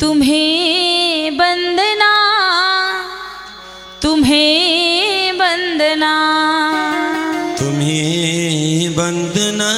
तुम्हें बंदना तुम्हें बंदना। तुम्हें बंदना।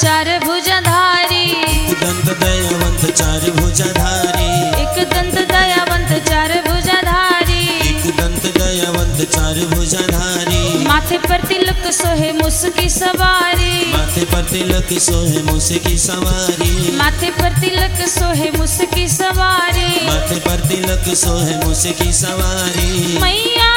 चार भुजधारी। दंत दयावंत चार भुजाधारी। एक दंत दयावंत चार भुजधारी। एक दंत दयावंत चार भुजाधारी। माथे पर तिलक सोहे मुस्की सवारी। माथे पर तिलक सोहे मूसे की सवारी। माथे पर तिलक सोहे मुस्की सवारी। माथे पर तिलक सोहे मूसे की सवारी। मैया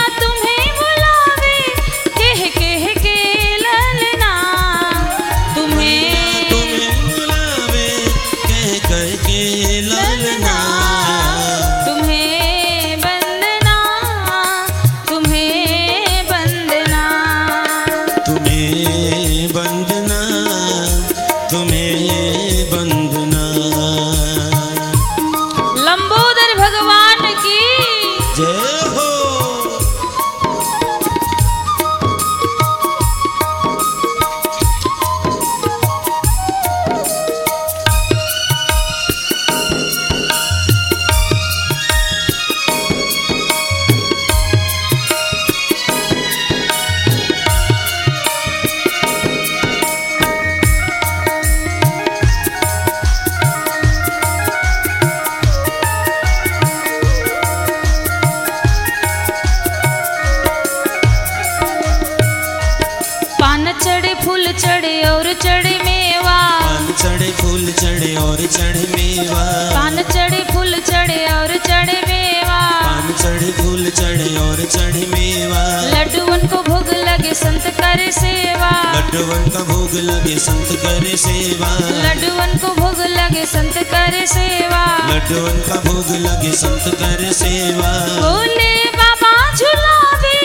चढ़े मेवा लड्डूवन को भोग लगे संत करे सेवा। लड्डुवन का भोग लगे संत करे सेवा। लड्डूवन को भोग लगे संत करे सेवा। लड्डुवन का भोग लगे संत करे सेवा। बोले बाबा झुलावे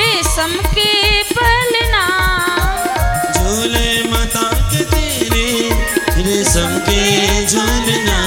रेशम के पलना झूले माता के तेरे रेशम के झूलना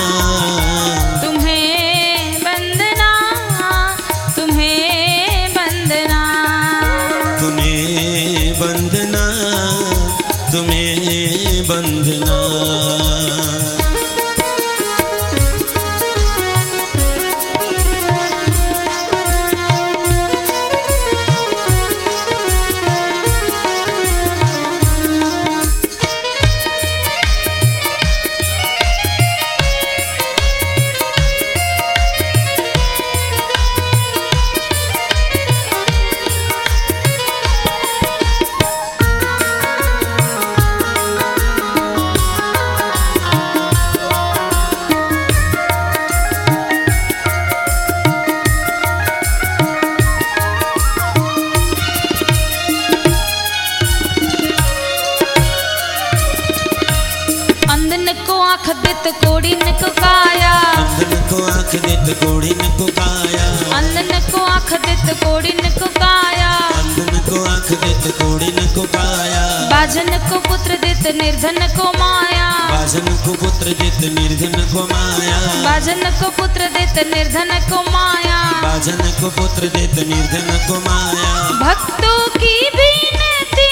बाजन को पुत्र देत निर्धन को माया। बाजन को पुत्र देत निर्धन को माया। भक्तों की विनती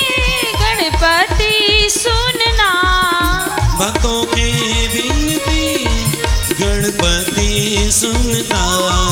गणपति सुनना। भक्तों की विनती गणपति सुनता।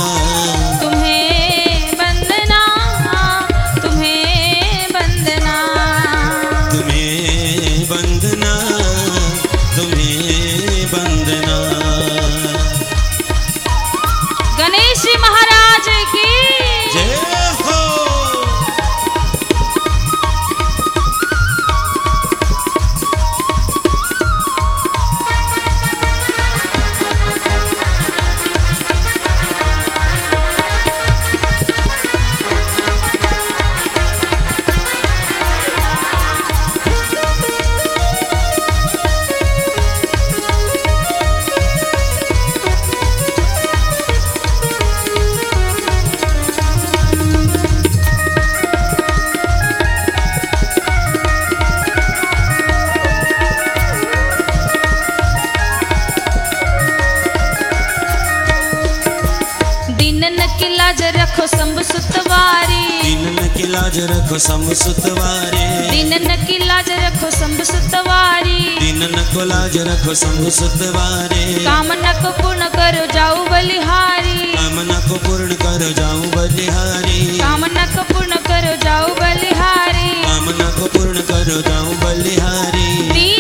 रखो सम सुतवारी। दिन न की लाज रखो सम सुतवारी। दिन न को लाज रखो सम सुतवारी। काम न को पूर्ण करो जाऊ बलिहारी। काम न को पूर्ण करो जाऊ बलिहारी। काम न को पूर्ण करो जाऊ बलिहारी। काम न को पूर्ण करो जाऊ बलिहारी।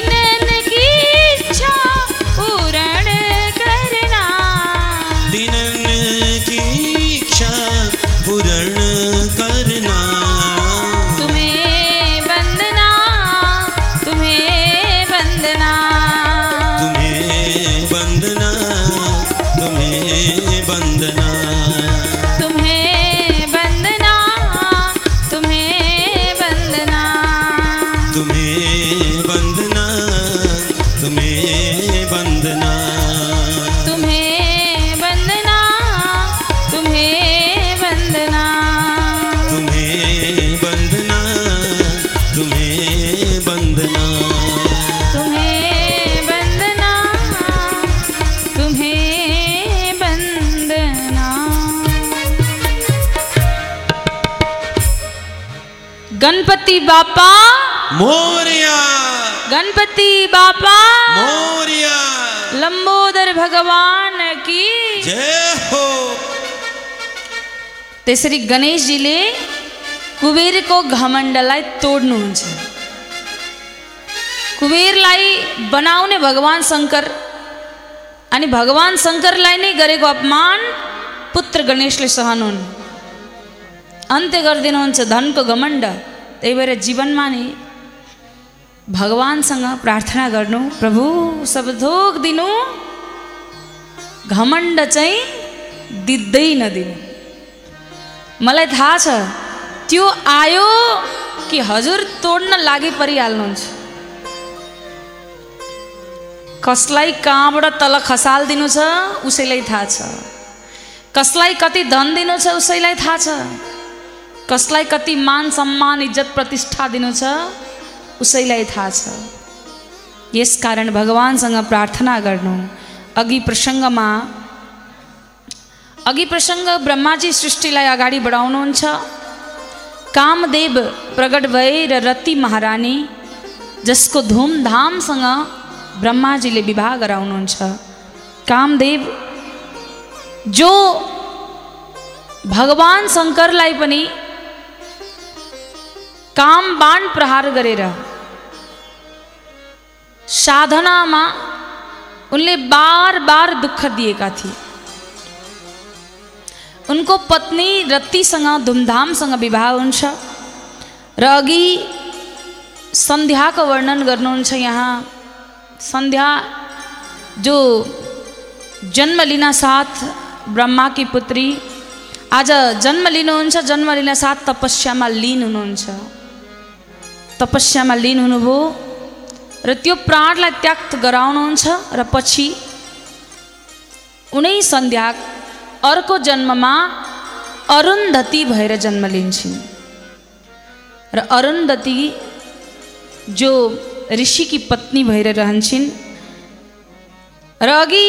वंदना तुम्हें गणपति बापा। मोरिया। गणपति बापा। मोरिया। लंबोदर भगवान की। जय हो। त्यसरी गणेशजीले कुबेरको घमण्डलाई तोड्नुहुन्छ कुबेरलाई बनाउने भगवान् शङ्कर अनि भगवान् शङ्करलाई नै गरेको अपमान पुत्र गणेशले सहनुहुन् अन्त्य गरिदिनुहुन्छ धनको घमण्ड। त्यही भएर जीवनमा नि भगवान्सँग प्रार्थना गर्नु प्रभु सब थोक दिनु घमण्ड चाहिँ दिँदै नदिनु। मलाई थाहा छ त्यो आयो कि हजुर तोड्न लागि परिहाल्नुहुन्छ। कसलाई कहाँबाट तल खसालिदिनु छ उसैलाई थाहा छ। कसलाई कति धन दिनु छ उसैलाई थाहा छ। कसलाई कति मान सम्मान इज्जत प्रतिष्ठा दिनु छ उसैलाई थाहा छ। यसकारण भगवान्सँग प्रार्थना गर्नु। अघि प्रसङ्गमा अघि प्रसङ्ग ब्रह्माजी सृष्टिलाई अगाडि बढाउनुहुन्छ। कामदेव प्रकट भए र रति महारानी जसको धुमधामसँग ब्रह्माजीले विवाह गराउनुहुन्छ। कामदेव जो भगवान् शङ्करलाई पनि काम बाण प्रहार गरेर साधनामा उनले बार बार दुःख दिएका थिए उनको पत्नी रत्तीसँग धुमधामसँग विवाह हुन्छ र अघि सन्ध्याको वर्णन गर्नुहुन्छ यहाँ सन्ध्या जो जन्म लिन साथ ब्रह्माकी पुत्री आज जन्म लिनुहुन्छ जन्म लिन साथ तपस्यामा लिन हुनुहुन्छ तपस्यामा लिन हुनुभयो र त्यो प्राणलाई त्याग गराउनुहुन्छ र पछि उनै सन्ध्या अर्को जन्ममा अरुन्धती भएर जन्म लिन्छन्। र अरुन्धती जो ऋषिकी पत्नी भएर रहन्छन् र अघि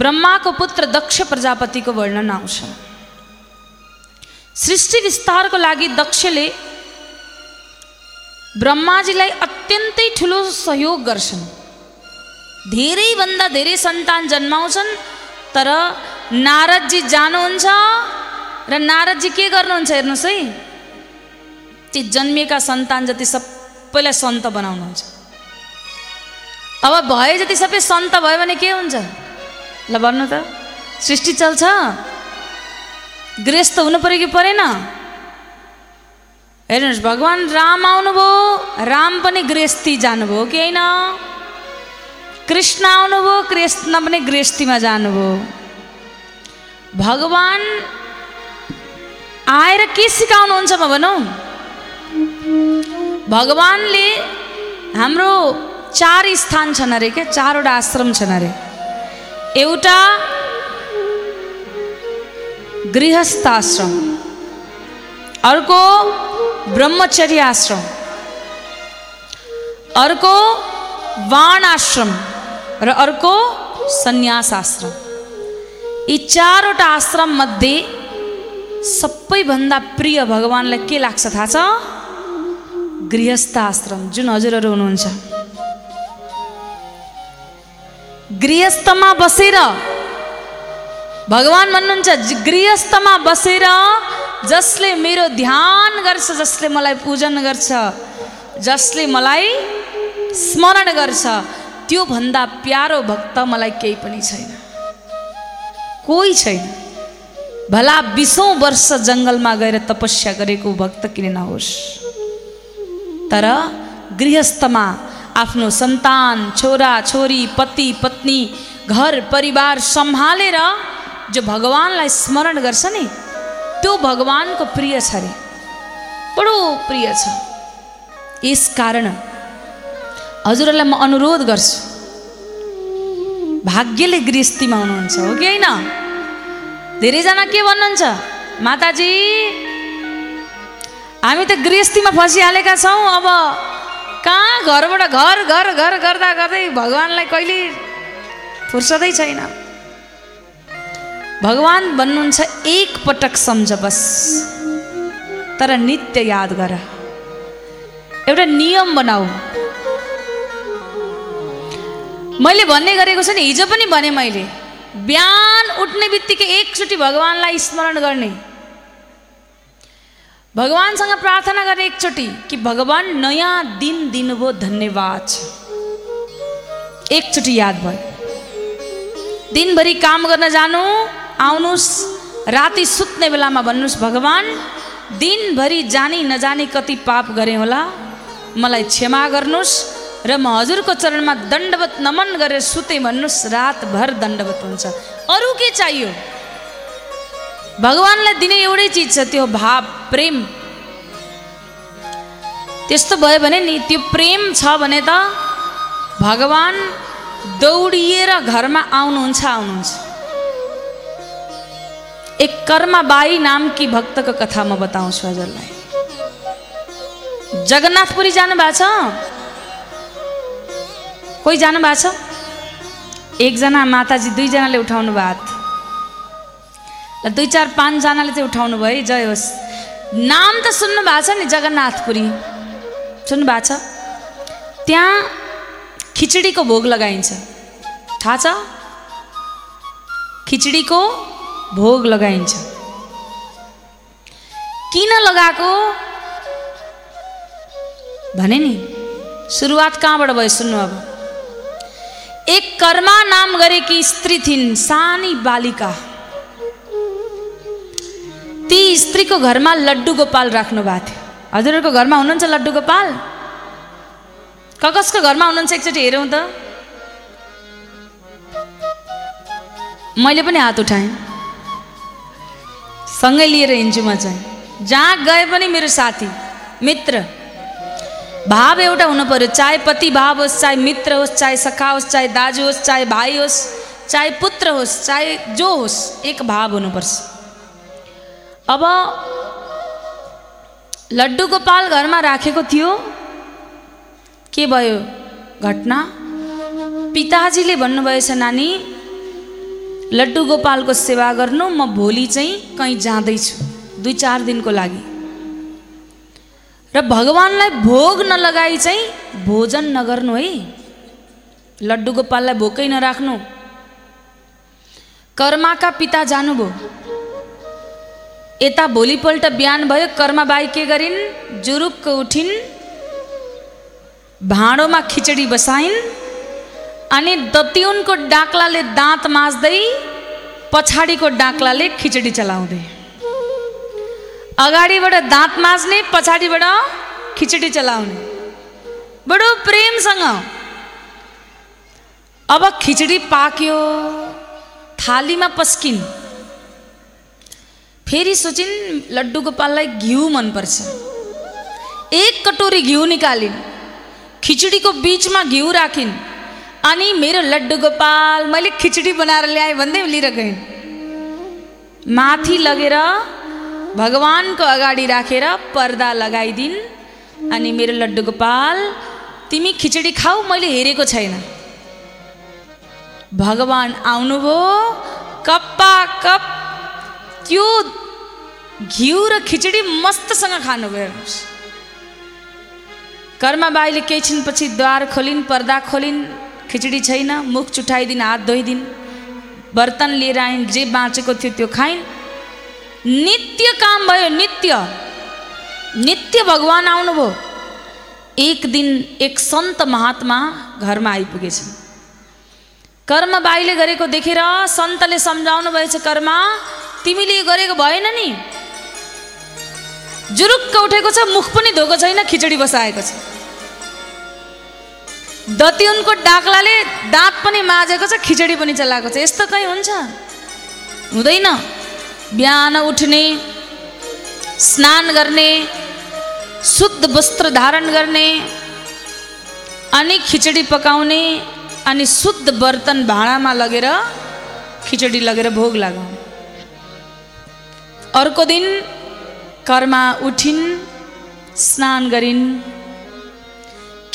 ब्रह्माको पुत्र दक्ष प्रजापतिको वर्णन आउँछ। सृष्टि विस्तारको लागि दक्षले ब्रह्माजीलाई अत्यन्तै ठुलो सहयोग गर्छन्। धेरैभन्दा धेरै सन्तान जन्माउँछन् तर नारदजी जानुहुन्छ र नारदजी के गर्नुहुन्छ हेर्नुहोस् है? ती जन्मिएका सन्तान जति सबैलाई सन्त बनाउनुहुन्छ। अब भए जति सबै सन्त भयो भने के हुन्छ? ल भन्नु त सृष्टि चल्छ। गृहस्थ हुनु पऱ्यो कि परेन? हेर्नुहोस् भगवान् राम आउनुभयो राम पनि गृहस्थी जानुभयो कि होइन? कृष्ण आउनुभयो कृष्ण पनि गृहस्थीमा जानुभयो। भगवान् आएर के सिकाउनुहुन्छ म भनौँ? भगवान्ले हाम्रो चार स्थान छन् अरे क्या? चारवटा आश्रम छन् अरे। एउटा गृहस्थ आश्रम अर्को ब्रह्मचर्य आश्रम अर्को वाण आश्रम र अर्को सन्यास आश्रम यी चारवटा आश्रम मध्ये सबैभन्दा प्रिय भगवान्लाई के लाग्छ थाहा छ? गृहस्थ आश्रम जुन हजुरहरू हुनुहुन्छ। गृहस्थमा बसेर भगवान् भन्नुहुन्छ "ज- गृहस्थमा बसेर जसले मेरो ध्यान गर्छ जसले मलाई पूजन गर्छ जसले मलाई स्मरण गर्छ त्योभन्दा प्यारो भक्त मलाई केही पनि छैन। कोही छैन। भला बिसौँ वर्ष जङ्गलमा गएर तपस्या गरेको भक्त किन नहोस्? तर गृहस्थमा आफ्नो सन्तान छोरा छोरी पति पत्नी घर परिवार सम्हालेर जो भगवान्लाई स्मरण गर्छ नि त्यो भगवान्को प्रिय छ अरे बडो प्रिय छ। यस कारण हजुरहरूलाई म अनुरोध गर्छु। भाग्यले गृहस्थीमा हुनुहुन्छ हो कि होइन? धेरैजना के भन्नुहुन्छ? माताजी हामी त गृहस्थीमा फसिहालेका छौँ अब कहाँ घरबाट घर घर घर गर्दा गर्दै भगवान्लाई कहिले फुर्सदै छैन। भगवान् भन्नुहुन्छ एक पटक सम्झ बस तर नित्य याद गर। एउटा नियम बनाऊ। मैले भन्ने गरेको छु नि हिजो पनि भने मैले बिहान उठ्ने बित्तिकै एकचोटि भगवान्लाई स्मरण गर्ने। भगवान्सँग प्रार्थना गर्ने एकचोटि कि भगवान् नयाँ दिन दिनुभयो धन्यवाद। एकचोटि याद भयो। दिनभरि काम गर्न जानु आउनुहोस् राति सुत्ने बेलामा भन्नुहोस् भगवान् दिनभरि जानी नजानी कति पाप गरेँ होला। मलाई क्षमा गर्नुहोस् र म हजुरको चरणमा दण्डवत नमन गरेर सुते भन्नुहोस् रातभर दण्डवत हुन्छ। अरू के चाहियो? भगवान्लाई दिने एउटै चिज छ त्यो भाव प्रेम। त्यस्तो भयो भने नि त्यो प्रेम छ भने त भगवान् दौडिएर घरमा आउनुहुन्छ आउनुहुन्छ। एक कर्मा बाई नामकी भक्तको कथा म बताउँछु हजुरलाई जगन्नाथपुरी जानु भएको छ कोही जानु भएको छ एकजना माताजी दुईजनाले उठाउनु ल दुई चार पाँचजनाले चाहिँ उठाउनु भयो है जय होस्। नाम त सुन्नु भएको छ नि जगन्नाथपुरी। सुन्नु भएको छ त्यहाँ खिचडीको भोग लगाइन्छ थाहा छ खिचडीको भोग लगाइन्छ। किन लगाएको? भने नि सुरुवात कहाँबाट भयो सुन्नु अब? एक कर्मा नाम गरेकी स्त्री थिइन् सानी बालिका। ती स्त्रीको घरमा लड्डु गोपाल राख्नु भएको थियो। हजुरहरूको घरमा हुनुहुन्छ लड्डु गोपाल? कसको घरमा हुनुहुन्छ एकचोटि हेरौँ त। मैले पनि हात उठाएँ। सँगै लिएर हिँड्छु म चाहिँ। जहाँ गए पनि मेरो साथी मित्र। भाव एउटा हुनु पर्यो। चाहे पति भाव होस् चाहे मित्र होस् चाहे सखा होस् चाहे दाजु होस् चाहे भाइ होस् चाहे पुत्र होस् चाहे जो होस् एक भाव हुनुपर्छ अब लड्डु गोपाल घरमा राखेको थियो। के भयो घटना? पिताजीले भन्नुभएछ नानी लड्डु गोपालको सेवा गर्नु म भोलि चाहिँ कहीँ जाँदैछु दुई चार दिनको लागि। र भगवान्लाई भोग नलगाई चाहिँ भोजन नगर्नु है। लड्डु गोपाललाई भोकै नराख्नु। कर्माका पिता जानुभयो। यता भोलिपल्ट बिहान भयो कर्माबाई के गरिन्? जुरुक्क उठिन्। भाँडोमा खिचडी बसाइन्। अनि दतिउनको डाक्लाले दाँत माझ्दै पछाडिको डाक्लाले खिचडी चलाउँदै। अगाडिबाट दाँत माझ्ने पछाडिबाट खिचडी चलाउने। बडो प्रेमसँग। अब खिचडी पाक्यो थालीमा पस्किन्। फेरि सोचिन् लड्डु गोपाललाई घिउ मनपर्छ। एक कटोरी घिउ निकालिन्। खिचडीको बिचमा घिउ राखिन्। अनि मेरो लड्डु गोपाल मैले खिचडी बनाएर ल्याएँ भन्दै लिएर गइन् माथि लगेर भगवान्को अगाडि राखेर पर्दा लगाइदिन्। अनि मेरो लड्डु गोपाल तिमी खिचडी खाऊ मैले हेरेको छैन। भगवान् आउनुभयो कप्पा कप त्यो घिउ र खिचडी मस्तसँग खानुभयो। कर्माबाईले केही छिनपछि द्वार खोलिन् पर्दा खोलिन्। खिचडी छैन मुख चुठाइदिन् हात धोइदिन्। बर्तन लिएर आइन् जे बाँचेको थियो त्यो खाइन्। नित्य काम भयो नित्य। नित्य भगवान् आउनुभयो। एक दिन एक सन्त महात्मा घरमा आइपुगेछन्। कर्मबाईले गरेको देखेर सन्तले सम्झाउनु भएछ कर्मा तिमीले गरेको भएन नि। जुरुक्क उठेको छ मुख पनि धोएको छैन खिचडी बसाएको छ। दतिउनको डाक्लाले दाँत पनि माझेको छ खिचडी पनि चलाएको छ। यस्तो कहीँ हुन्छ? हुँदैन। बिहान उठ्ने स्नान गर्ने शुद्ध वस्त्र धारण गर्ने अनि खिचडी पकाउने अनि शुद्ध बर्तन भाँडामा लगेर खिचडी लगेर भोग लगाउने। अर्को दिन कर्मा उठिन् स्नान गरिन्।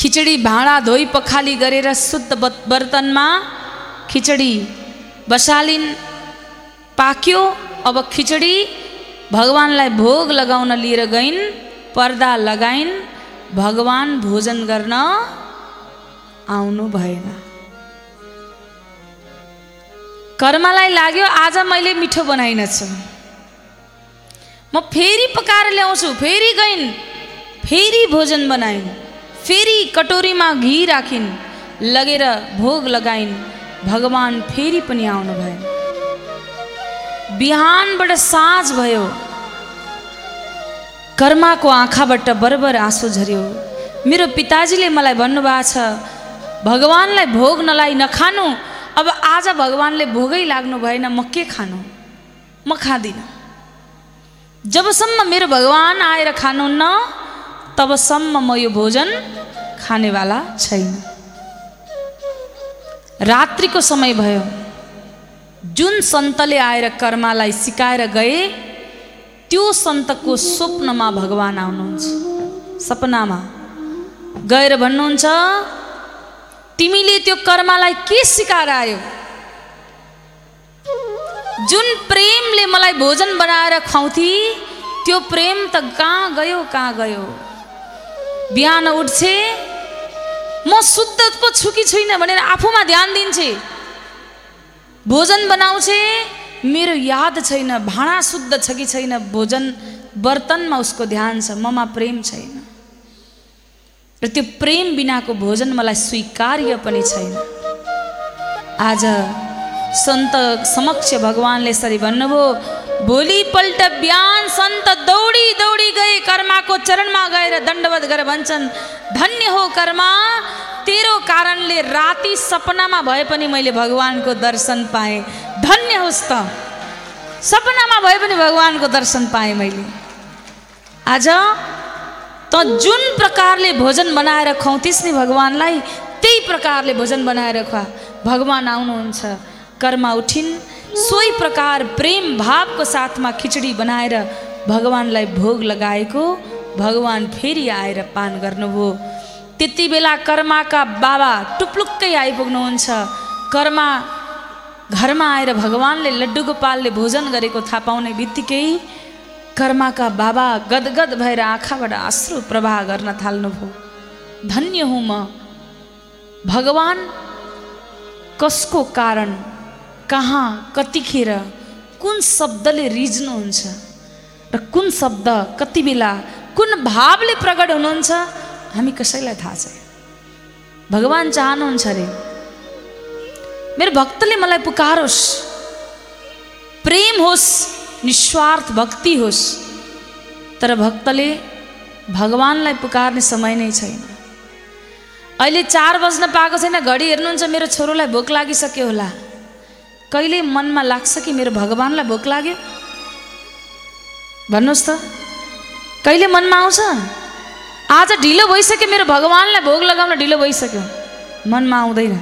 खिचडी भाँडा धोइ पखाली गरेर शुद्ध बर्तनमा खिचडी बसालिन् पाक्यो अब खिचडी भगवान्लाई भोग लगाउन लिएर गइन् पर्दा लगाइन् भगवान् भोजन गर्न आउनु भएन कर्मलाई लाग्यो आज मैले मिठो बनाइनछु म फेरि पकाएर ल्याउँछु फेरि गइन् फेरि भोजन बनाइन् फेरि कटोरीमा घी राखिन् लगेर भोग लगाइन् भगवान् फेरि पनि आउनु भएन बिहानबाट साँझ भयो कर्माको आँखाबाट बरबर आँसु झऱ्यो मेरो पिताजीले मलाई भन्नुभएको छ भगवान्लाई भोग नलाई नखानु अब आज भगवान्ले भोगै लाग्नु भएन म के खानु म खाँदिनँ जबसम्म मेरो भगवान् आएर खानुहुन्न तबसम्म म यो भोजन खानेवाला छैन। रात्रिको समय भयो। जुन सन्तले आएर कर्मालाई सिकाएर गए त्यो सन्तको स्वप्नमा भगवान् आउनुहुन्छ। सपनामा गएर भन्नुहुन्छ तिमीले त्यो कर्मालाई के सिकाएर आयो? जुन प्रेमले मलाई भोजन बनाएर खुवाउँथी त्यो प्रेम त कहाँ गयो कहाँ गयो? बिहान उठ्छे। म शुद्ध पो छु कि छुइनँ भनेर आफूमा ध्यान दिन्छे। भोजन बनाउँछे मेरो याद छैन भाँडा शुद्ध छ कि छैन भोजन बर्तनमा उसको ध्यान छ ममा प्रेम छैन। र त्यो प्रेम बिनाको भोजन मलाई स्वीकार्य पनि छैन। आज सन्त समक्ष भगवान्ले यसरी भन्नुभयो भोलिपल्ट बिहान सन्त दौडी दौडी गए कर्माको चरणमा गएर दण्डवत गरेर भन्छन् धन्य हो कर्मा तेरो कारणले राति सपनामा भए पनि मैले भगवान्को दर्शन पाएँ धन्य होस् त सपनामा भए पनि भगवान्को दर्शन पाएँ मैले आज त जुन प्रकारले भोजन बनाएर खुवाउँथिस् नि भगवान्लाई त्यही प्रकारले भोजन बनाएर खुवा भगवान् आउनुहुन्छ कर्मा उठिन् सोही प्रकार प्रेम भावको साथमा खिचडी बनाएर भगवान्लाई भोग लगाएको भगवान् फेरि आएर पान गर्नुभयो। त्यति बेला कर्माका बाबा टुप्लुक्कै आइपुग्नुहुन्छ। कर्मा घरमा आएर भगवान्ले लड्डु गोपालले भोजन गरेको थाहा पाउने बित्तिकै कर्माका बाबा गदगद भएर आँखाबाट आश्रु प्रवाह गर्न थाल्नुभयो। धन्य हुँ म। भगवान् कसको कारण कहाँ कतिखेर कुन शब्दले रिझ्नुहुन्छ र कुन शब्द कति बेला कुन भावले प्रकट हुनुहुन्छ हामी कसैलाई थाहा छैन। भगवान् चाहनुहुन्छ अरे मेरो भक्तले मलाई पुकारोस् प्रेम होस् निस्वार्थ भक्ति होस् तर भक्तले भगवान्लाई पुकार्ने समय नै छैन। अहिले चार बज्न पाएको छैन घडी हेर्नुहुन्छ मेरो छोरोलाई भोक लागिसक्यो होला। कहिले मनमा लाग्छ कि मेरो भगवान्लाई भोक लाग्यो? भन्नुहोस् त। कहिले मनमा आउँछ? आज ढिलो भइसक्यो मेरो भगवान्लाई भोग लगाउन ढिलो भइसक्यो। मनमा आउँदैन।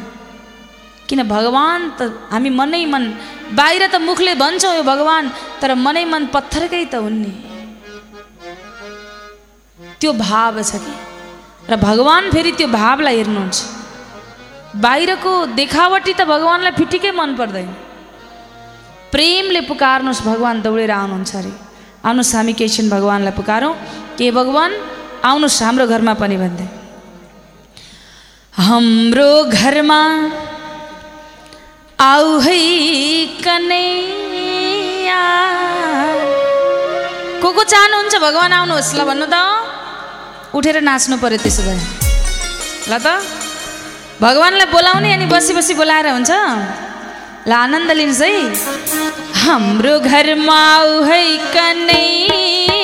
किन भगवान् त हामी मनै मन बाहिर त मुखले भन्छौँ यो भगवान् तर मनै मन पत्थरकै त हुन् नि। त्यो भाव छ कि? र भगवान् फेरि त्यो भावलाई हेर्नुहुन्छ। बाहिरको देखावटी त भगवान्लाई फिटिकै मन पर्दैन। प्रेमले पुकार्नुहोस् भगवान् दौडेर आउनुहुन्छ अरे। आउनुहोस् हामी एकैछिन भगवान्लाई पुकारौँ। के भगवान्? आउनुहोस् हाम्रो घरमा पनि भन्दै। हाम्रो घरमा आऊ है कनैया को को चाहनुहुन्छ? भगवान् आउनुहोस् ल भन्नु त। उठेर नाच्नु पर्यो त्यसो भए। ल त। भगवान्लाई बोलाउने अनि बसी बसी बोलाएर हुन्छ? ल आनन्द लिनुहोस् है। हाम्रो घरमा है कनैया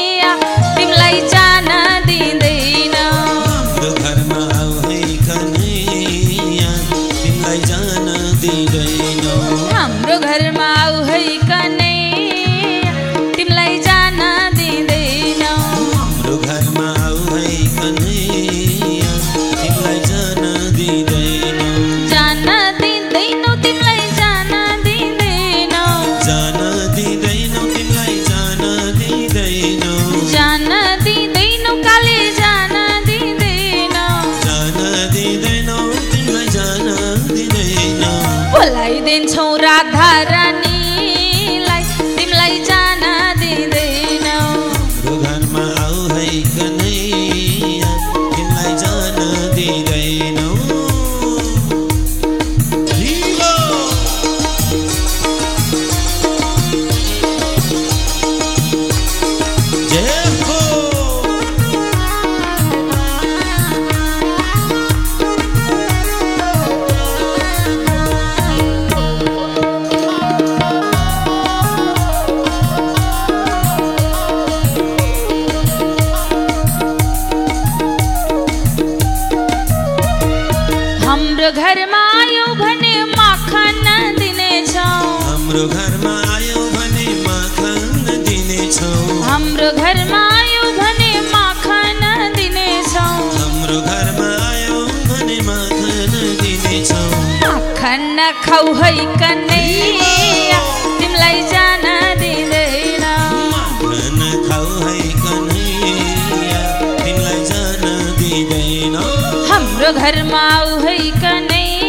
हाम्रो घर माऊ है कन्हैया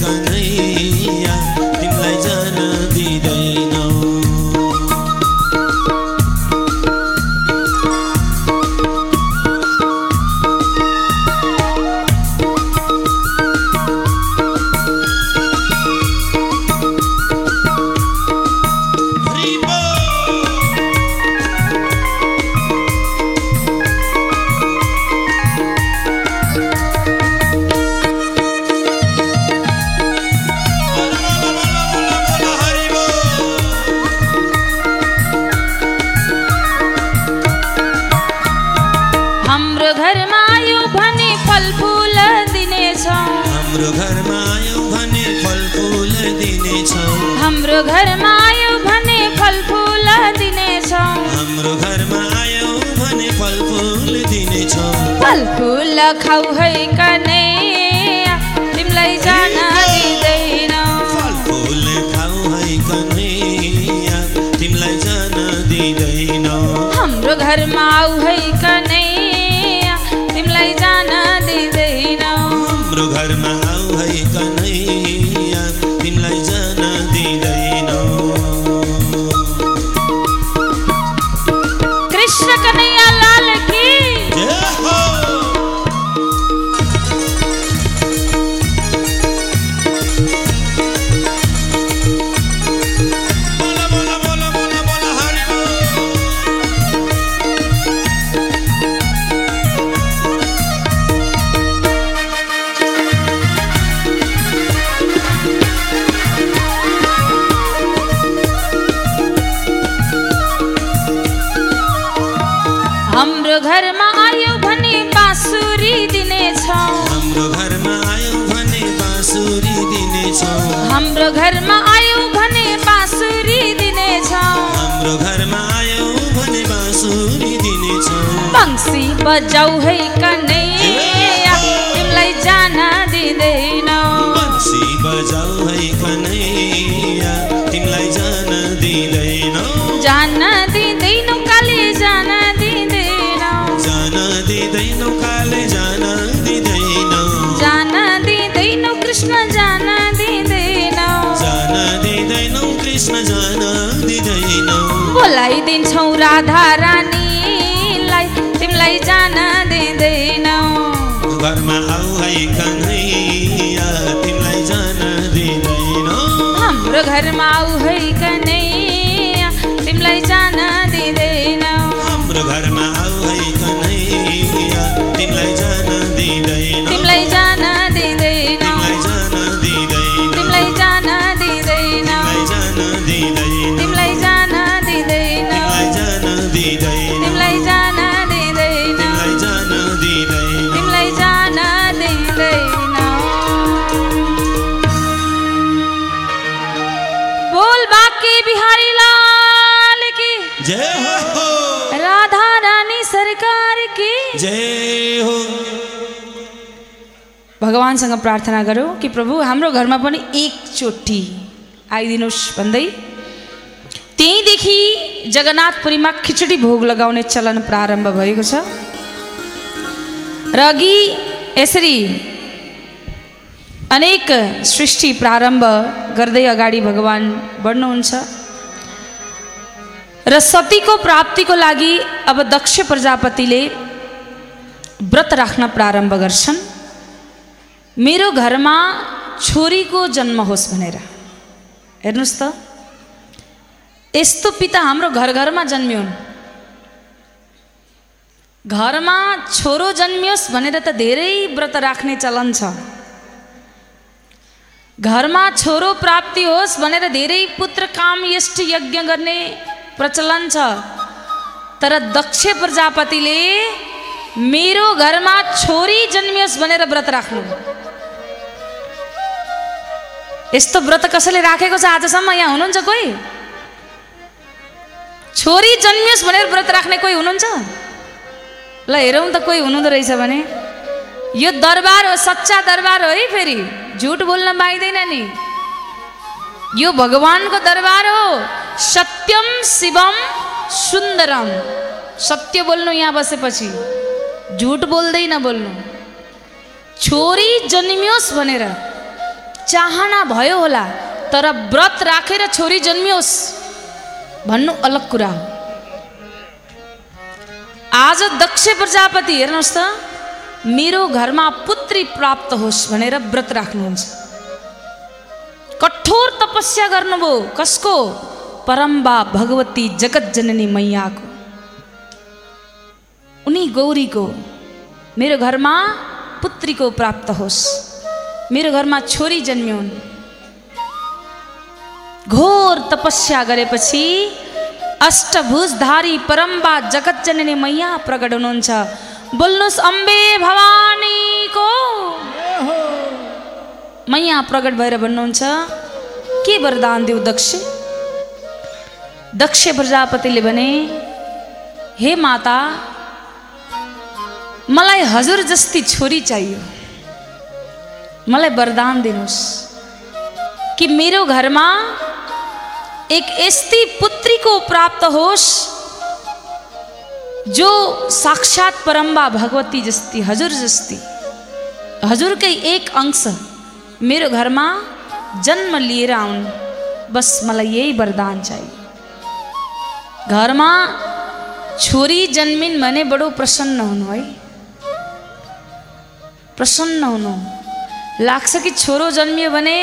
gonna बजाउ है कन्हैया। तिमीलाई जान दिँदैनौ। बजाऊ है कन्हैया। घरमा आऊ है कन्हैया तिमीलाई जान दिँदैनौ। हाम्रो घरमा आउ है कन्हैया तिमीलाई जान दिँदैनौ। हाम्रो घरमा भगवान्सँग प्रार्थना गरौँ कि प्रभु हाम्रो घरमा पनि एकचोटि आइदिनुहोस् भन्दै त्यहीँदेखि जगन्नाथपुरीमा खिचडी भोग लगाउने चलन प्रारम्भ भएको छ। र अघि यसरी अनेक सृष्टि प्रारम्भ गर्दै अगाडि भगवान् बढ्नुहुन्छ। र सतीको प्राप्तिको लागि अब दक्ष प्रजापतिले व्रत राख्न प्रारम्भ गर्छन्। मेरो घरमा छोरीको जन्म होस् भनेर। हेर्नुहोस् त। यस्तो पिता हाम्रो घर घरमा जन्मिउन् घरमा छोरो जन्मियोस् भनेर त धेरै व्रत राख्ने चलन छ। घरमा छोरो प्राप्ति होस् भनेर धेरै पुत्र काम यष्ट यज्ञ गर्ने प्रचलन छ। तर दक्ष प्रजापतिले मेरो घरमा छोरी जन्मियोस् भनेर व्रत राख्नु। यस्तो व्रत कसैले राखेको छ आजसम्म यहाँ हुनुहुन्छ कोही? छोरी जन्मियोस् भनेर व्रत राख्ने कोही हुनुहुन्छ? ल हेरौँ त कोही हुनुहुँदो रहेछ भने। यो दरबार हो सच्चा दरबार हो है फेरि। झुट बोल्न पाइँदैन नि। यो भगवानको दरबार हो। सत्यम शिवम सुन्दरम सत्य बोल्नु यहाँ बसेपछि। झुट बोल्दै नबोल्नु छोरी जन्मियोस् भनेर। चाहना भयो होला तर व्रत राखेर छोरी जन्मियोस् भन्नु अलग कुरा हो। आज दक्ष प्रजापति हेर्नुहोस् त मेरो घरमा पुत्री प्राप्त होस् भनेर व्रत राख्नुहुन्छ। कठोर तपस्या गर्नुभयो कसको? परम्बा भगवती जगत जननी मैयाको। उनी गौरीको मेरो घरमा पुत्रीको प्राप्त होस्। मेरो घरमा छोरी जन्मिउन् घोर तपस्या गरेपछि अष्टभुजधारी परम्बा जगत जननी मैया प्रकट हुनुहुन्छ। बोल्नुहोस् अम्बे भवानीको म यहाँ प्रकट भएर भन्नुहुन्छ के वरदान देऊ दक्ष? दक्ष प्रजापतिले भने हे माता मलाई हजुर जस्ती छोरी चाहियो। मलाई वरदान दिनुहोस् कि मेरो घरमा एक यस्ती पुत्रीको प्राप्त होस्, जो साक्षात परम्बा भगवती जस्ती, हजुर जस्ती। हजुरकै एक अंश मेरो घरमा जन्म लिएर आउन्, बस मलाई यही वरदान चाहियो। घरमा छोरी जन्मिन भने बडो प्रसन्न है। प्रसन्न हुनु। लाग्छ कि छोरो जन्मियो भने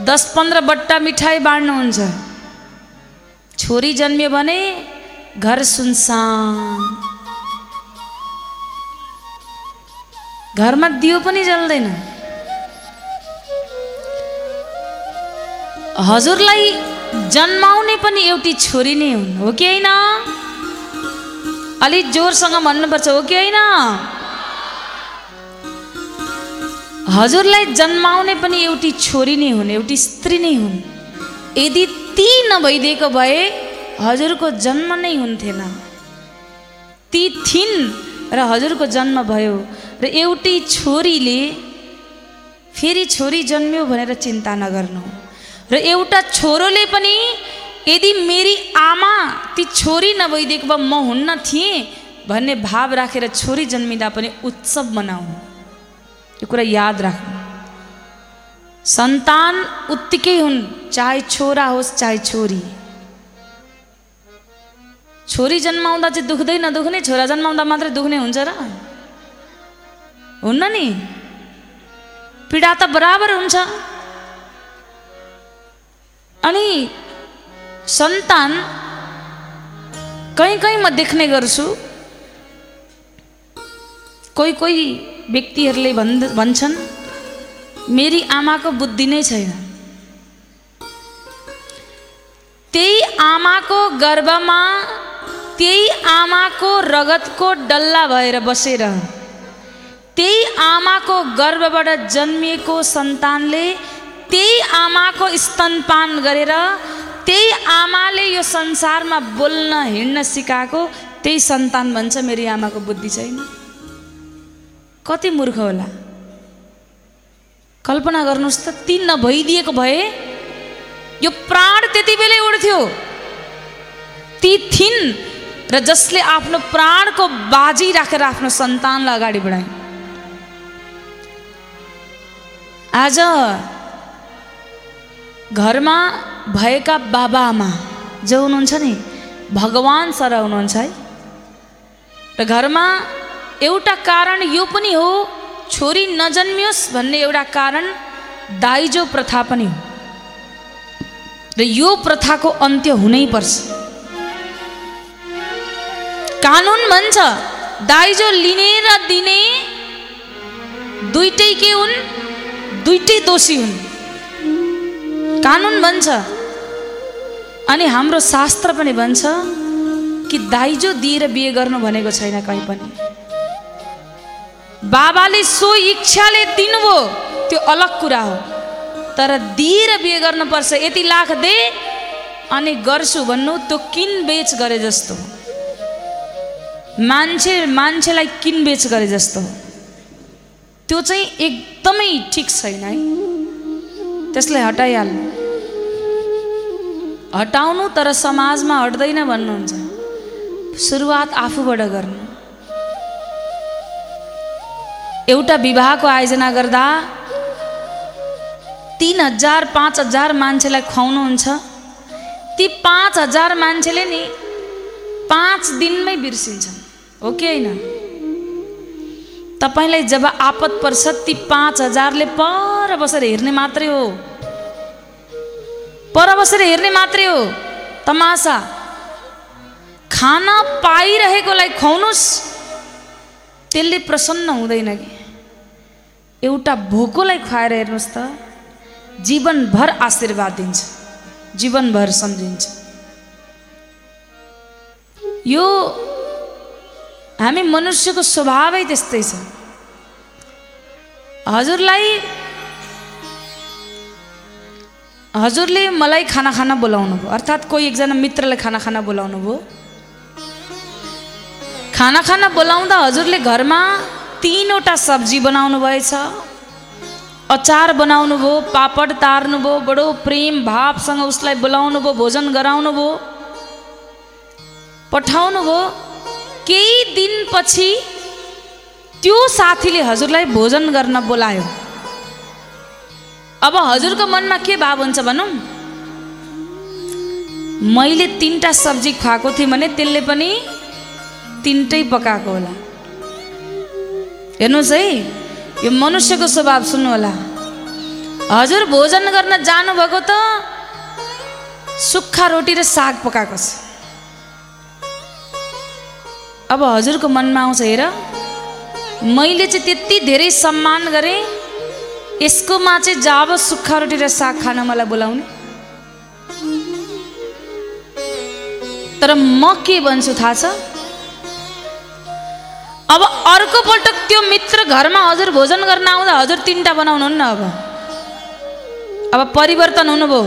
दस पन्ध्र बट्टा मिठाई बाँड्नुहुन्छ। छोरी जन्मियो भने घर सुनसान। घरमा दियो पनि जल्दैन। हजुरलाई जन्माउने पनि एउटी छोरी नै हुन् हो कि होइन? अलिक जोरसँग भन्नुपर्छ हो कि होइन? हजुरलाई जन्माउने पनि एउटी छोरी नै हुन् एउटी स्त्री नै हुन्। यदि ती नभइदिएको भए हजुरको जन्म नै हुन्थेन। ती थिइन् र हजुरको जन्म भयो र एउटी छोरीले फेरि छोरी जन्मियो भनेर चिन्ता नगर्नु। र एउटा छोरोले पनि यदि मेरी आमा ती छोरी नभइदिएको भए म हुन्न थिएँ भन्ने भाव राखेर छोरी जन्मिँदा पनि उत्सव मनाउनु। यो कुरा याद राख्नु सन्तान उत्तिकै हुन् चाहे छोरा होस् चाहे छोरी। छोरी जन्माउँदा चाहिँ दुख्दै नदुख्ने छोरा जन्माउँदा मात्रै दुख्ने हुन्छ र। हुन्न नि। पीडा त बराबर हुन्छ। अनि सन्तान कहीँ कहीँ म देख्ने गर्छु। कोही कोही व्यक्तिहरूले भन् भन्छन् मेरी आमाको बुद्धि नै छैन। त्यही आमाको गर्भमा त्यही आमाको रगतको डल्ला भएर बसेर त्यही आमाको गर्भबाट जन्मिएको सन्तानले त्यही आमाको स्तनपान गरेर त्यही आमाले यो संसारमा बोल्न हिँड्न सिकाएको त्यही सन्तान भन्छ मेरो आमाको बुद्धि छैन। कति मूर्ख होला? कल्पना गर्नुहोस् त ती नभइदिएको भए यो प्राण त्यति बेलै उड्थ्यो। ती थिइन् र जसले आफ्नो प्राणको बाजी राखेर आफ्नो सन्तानलाई अगाडि बढाए आज घरमा भएका बाबाआमा जो हुनुहुन्छ नि भगवान् सर हुनुहुन्छ है र घरमा एउटा कारण यो पनि हो छोरी नजन्मियोस् भन्ने एउटा कारण दाइजो प्रथा पनि हो। र यो प्रथाको अन्त्य हुनैपर्छ कानुन भन्छ दाइजो लिने र दिने दुइटै के हुन्? दुइटै दोषी हुन्। कानुन भन्छ अनि हाम्रो शास्त्र पनि भन्छ कि दाइजो दिएर बिहे गर्नु भनेको छैन कहीँ पनि। बाबाले सो इच्छाले दिनुभयो त्यो अलग कुरा हो। तर दिएर बिहे गर्नुपर्छ यति लाख दे अनि गर्छु भन्नु त्यो किनबेच गरे जस्तो मान्छे मान्छेलाई किनबेच गरे जस्तो त्यो चाहिँ एकदमै ठिक छैन है। त्यसलाई हटाइहाल्नु। हटाउनु तर समाजमा हट्दैन भन्नुहुन्छ। सुरुवात आफूबाट गर्नु। एउटा विवाहको आयोजना गर्दा तिन हजार पाँच हजार मान्छेलाई खुवाउनुहुन्छ। ती पाँच हजार मान्छेले नि पाँच दिनमै बिर्सिन्छन्। हो कि होइन? तपाईँलाई जब आपत पर्छ ती पाँच हजारले पर बसेर हेर्ने मात्रै हो। पर बसेर हेर्ने मात्रै हो। तमासा खाना पाइरहेकोलाई खुवाउनुहोस् त्यसले प्रसन्न हुँदैन कि? एउटा भोकोलाई खुवाएर हेर्नुहोस् त जीवनभर आशीर्वाद दिन्छ जीवनभर सम्झिन्छ। यो हामी मनुष्यको स्वभावै त्यस्तै छ। हजुरलाई हजुरले मलाई खाना खाना बोलाउनु भयो अर्थात् कोही एकजना मित्रलाई खाना खाना बोलाउनु भयो। खाना खाना बोलाउँदा हजुरले घरमा तिनवटा सब्जी बनाउनु भएछ। अचार बनाउनु भयो पापड तार्नु भयो बडो प्रेम भावसँग उसलाई बोलाउनु भयो भोजन गराउनु भयो पठाउनु भयो। केही दिनपछि त्यो साथीले हजुरलाई भोजन गर्न बोलायो। अब हजुरको मनमा के भाव हुन्छ भनौँ? मैले तिनवटा सब्जी खुवाएको थिएँ भने त्यसले पनि तिनटै पकाएको होला। हेर्नुहोस् है यो मनुष्यको स्वभाव सुन्नु होला हजुर भोजन गर्न जानुभएको त सुक्खा रोटी र साग पकाएको छ अब हजुरको मनमा आउँछ हेर मैले चाहिँ त्यति धेरै सम्मान गरेँ यसकोमा चाहिँ जब सुक्खा रोटी र साग खान मलाई बोलाउने तर म के भन्छु थाहा छ अब अर्को पल्ट त्यो मित्र घरमा हजुर भोजन गर्न आउँदा हजुर तिनवटा बनाउनुहुन्न अब। अब परिवर्तन हुनुभयो।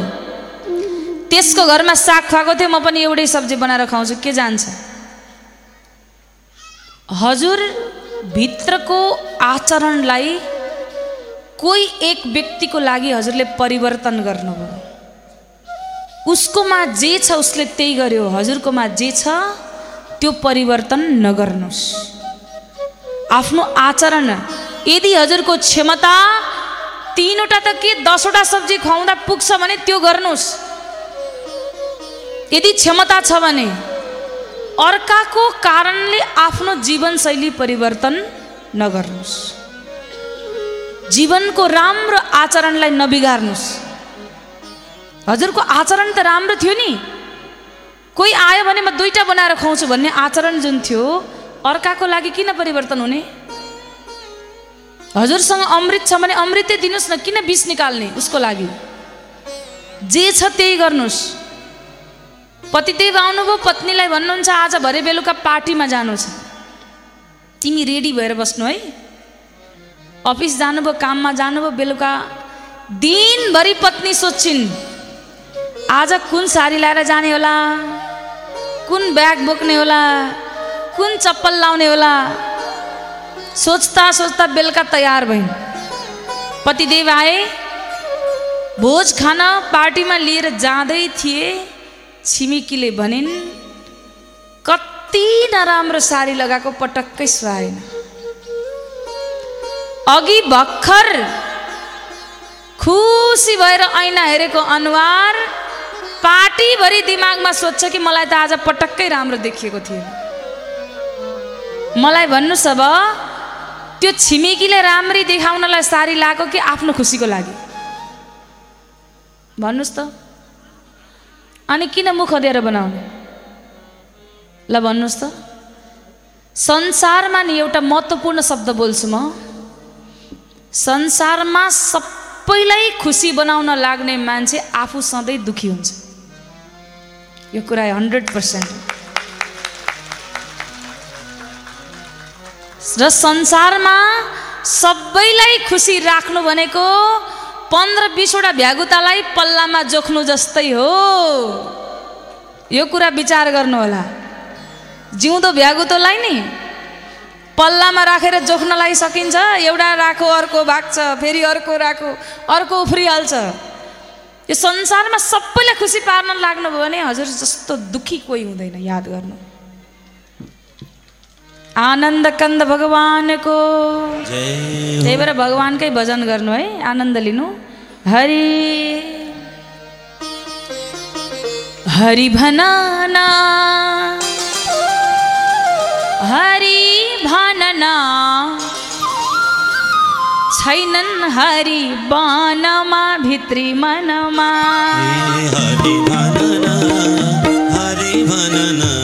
त्यसको घरमा साग खुवाएको थियो म पनि एउटै सब्जी बनाएर खुवाउँछु के जान्छ? हजुर भित्रको आचरणलाई कोही एक व्यक्तिको लागि हजुरले परिवर्तन गर्नुभयो। उसकोमा जे छ उसले त्यही गर्यो। हजुरकोमा जे छ त्यो परिवर्तन नगर्नुहोस्। आफ्नो आचरण। यदि हजुरको क्षमता तिनवटा त के दसवटा सब्जी खुवाउँदा पुग्छ भने त्यो गर्नुहोस्। यदि क्षमता छ भने अर्काको कारणले आफ्नो जीवनशैली परिवर्तन नगर्नुहोस्। जीवनको राम्रो आचरणलाई नबिगार्नुहोस्। हजुरको आचरण त राम्रो थियो नि। कोही आयो भने म दुईवटा बनाएर खुवाउँछु भन्ने आचरण जुन थियो अर्काको लागि किन परिवर्तन हुने? हजुरसँग अमृत छ भने अमृतै दिनुहोस् न किन विष निकाल्ने उसको लागि? जे छ त्यही गर्नुहोस्। पतिदेव आउनुभयो पत्नीलाई भन्नुहुन्छ आज भरे बेलुका पार्टीमा जानु छ तिमी रेडी भएर बस्नु है। अफिस जानुभयो काममा जानुभयो बेलुका दिनभरि पत्नी सोध्छिन् आज कुन साडी लाएर जाने होला? कुन ब्याग बोक्ने होला? कुन चप्पल लाउने होला? सोच्दा सोच्दा बेलुका तयार भइन्। पतिदेव आए भोज खान पार्टीमा लिएर जाँदै थिए छिमेकीले भनिन् कति नराम्रो साडी लगाएको पटक्कै सुहाएन। अघि भर्खर खुसी भएर ऐना हेरेको अनुहार पार्टीभरि दिमागमा सोध्छ कि मलाई त आज पटक्कै राम्रो देखिएको थियो मलाई भन्नुहोस् अब त्यो छिमेकीले राम्री देखाउनलाई साडी लगाएको कि आफ्नो खुसीको लागि? भन्नुहोस् त। अनि किन मुख दिएर बनाउने? ल भन्नुहोस् त। संसारमा नि एउटा महत्त्वपूर्ण शब्द बोल्छु म। संसारमा सबैलाई खुसी बनाउन लाग्ने मान्छे आफू सधैँ दुखी हुन्छ। यो कुरा हन्ड्रेड पर्सेन्ट र संसारमा सबैलाई खुसी राख्नु भनेको पन्ध्र बिसवटा भ्यागुतालाई पल्लामा जोख्नु जस्तै हो। यो कुरा विचार गर्नु होला जिउँदो भ्यागुतोलाई नि पल्लामा राखेर जोख्नलाई सकिन्छ एउटा राखो अर्को भाग्छ फेरि अर्को राखो अर्को उफ्रिहाल्छ। यो संसारमा सबैलाई खुसी पार्न लाग्नुभयो भने हजुर जस्तो दुःखी कोही हुँदैन याद गर्नु। आनन्द कन्द भगवानको त्यही भएर भगवान्कै भजन गर्नु है आनन्द लिनु। हरि। हरि भनना। हरि भनना। छैनन् हरि बानमा भित्री मनमा। हरि भनन। हरि भनन।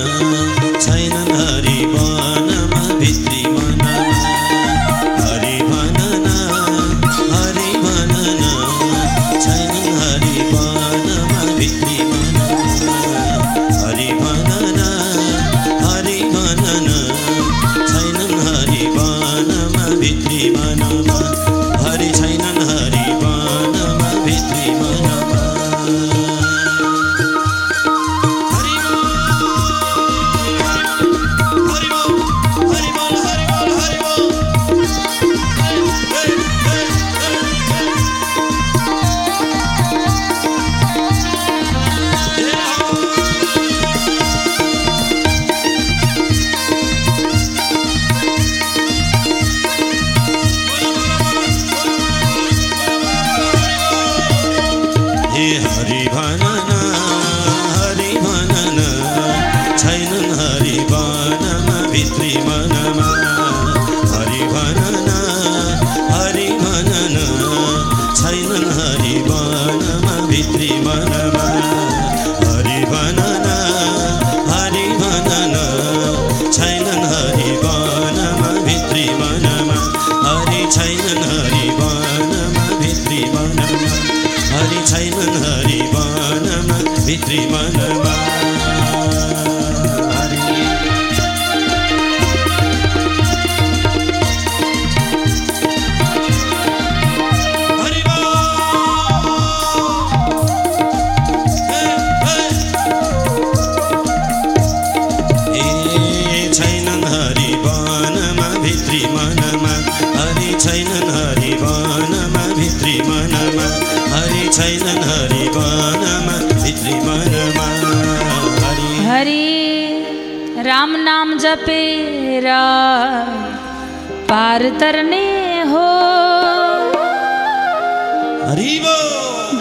घर तरने हो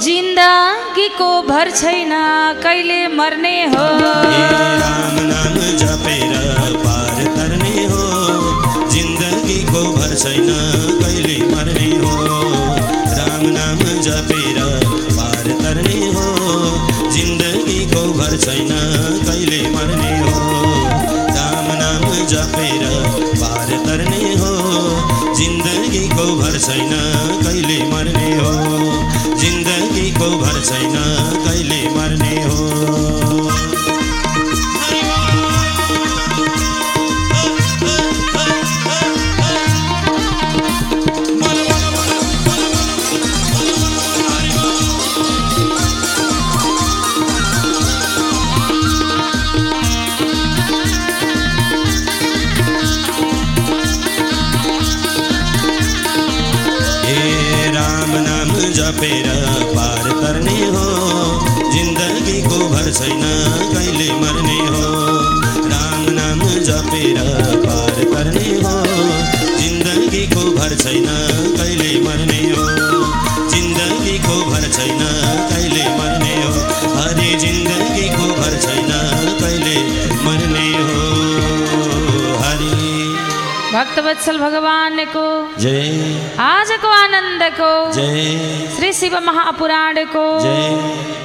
जिन्दगीको भर छैन कहिले मर्ने हो। राम नाम जपेर पार तरने हो। जिन्दगीको भर छैन। शिव महापुराण को। जय।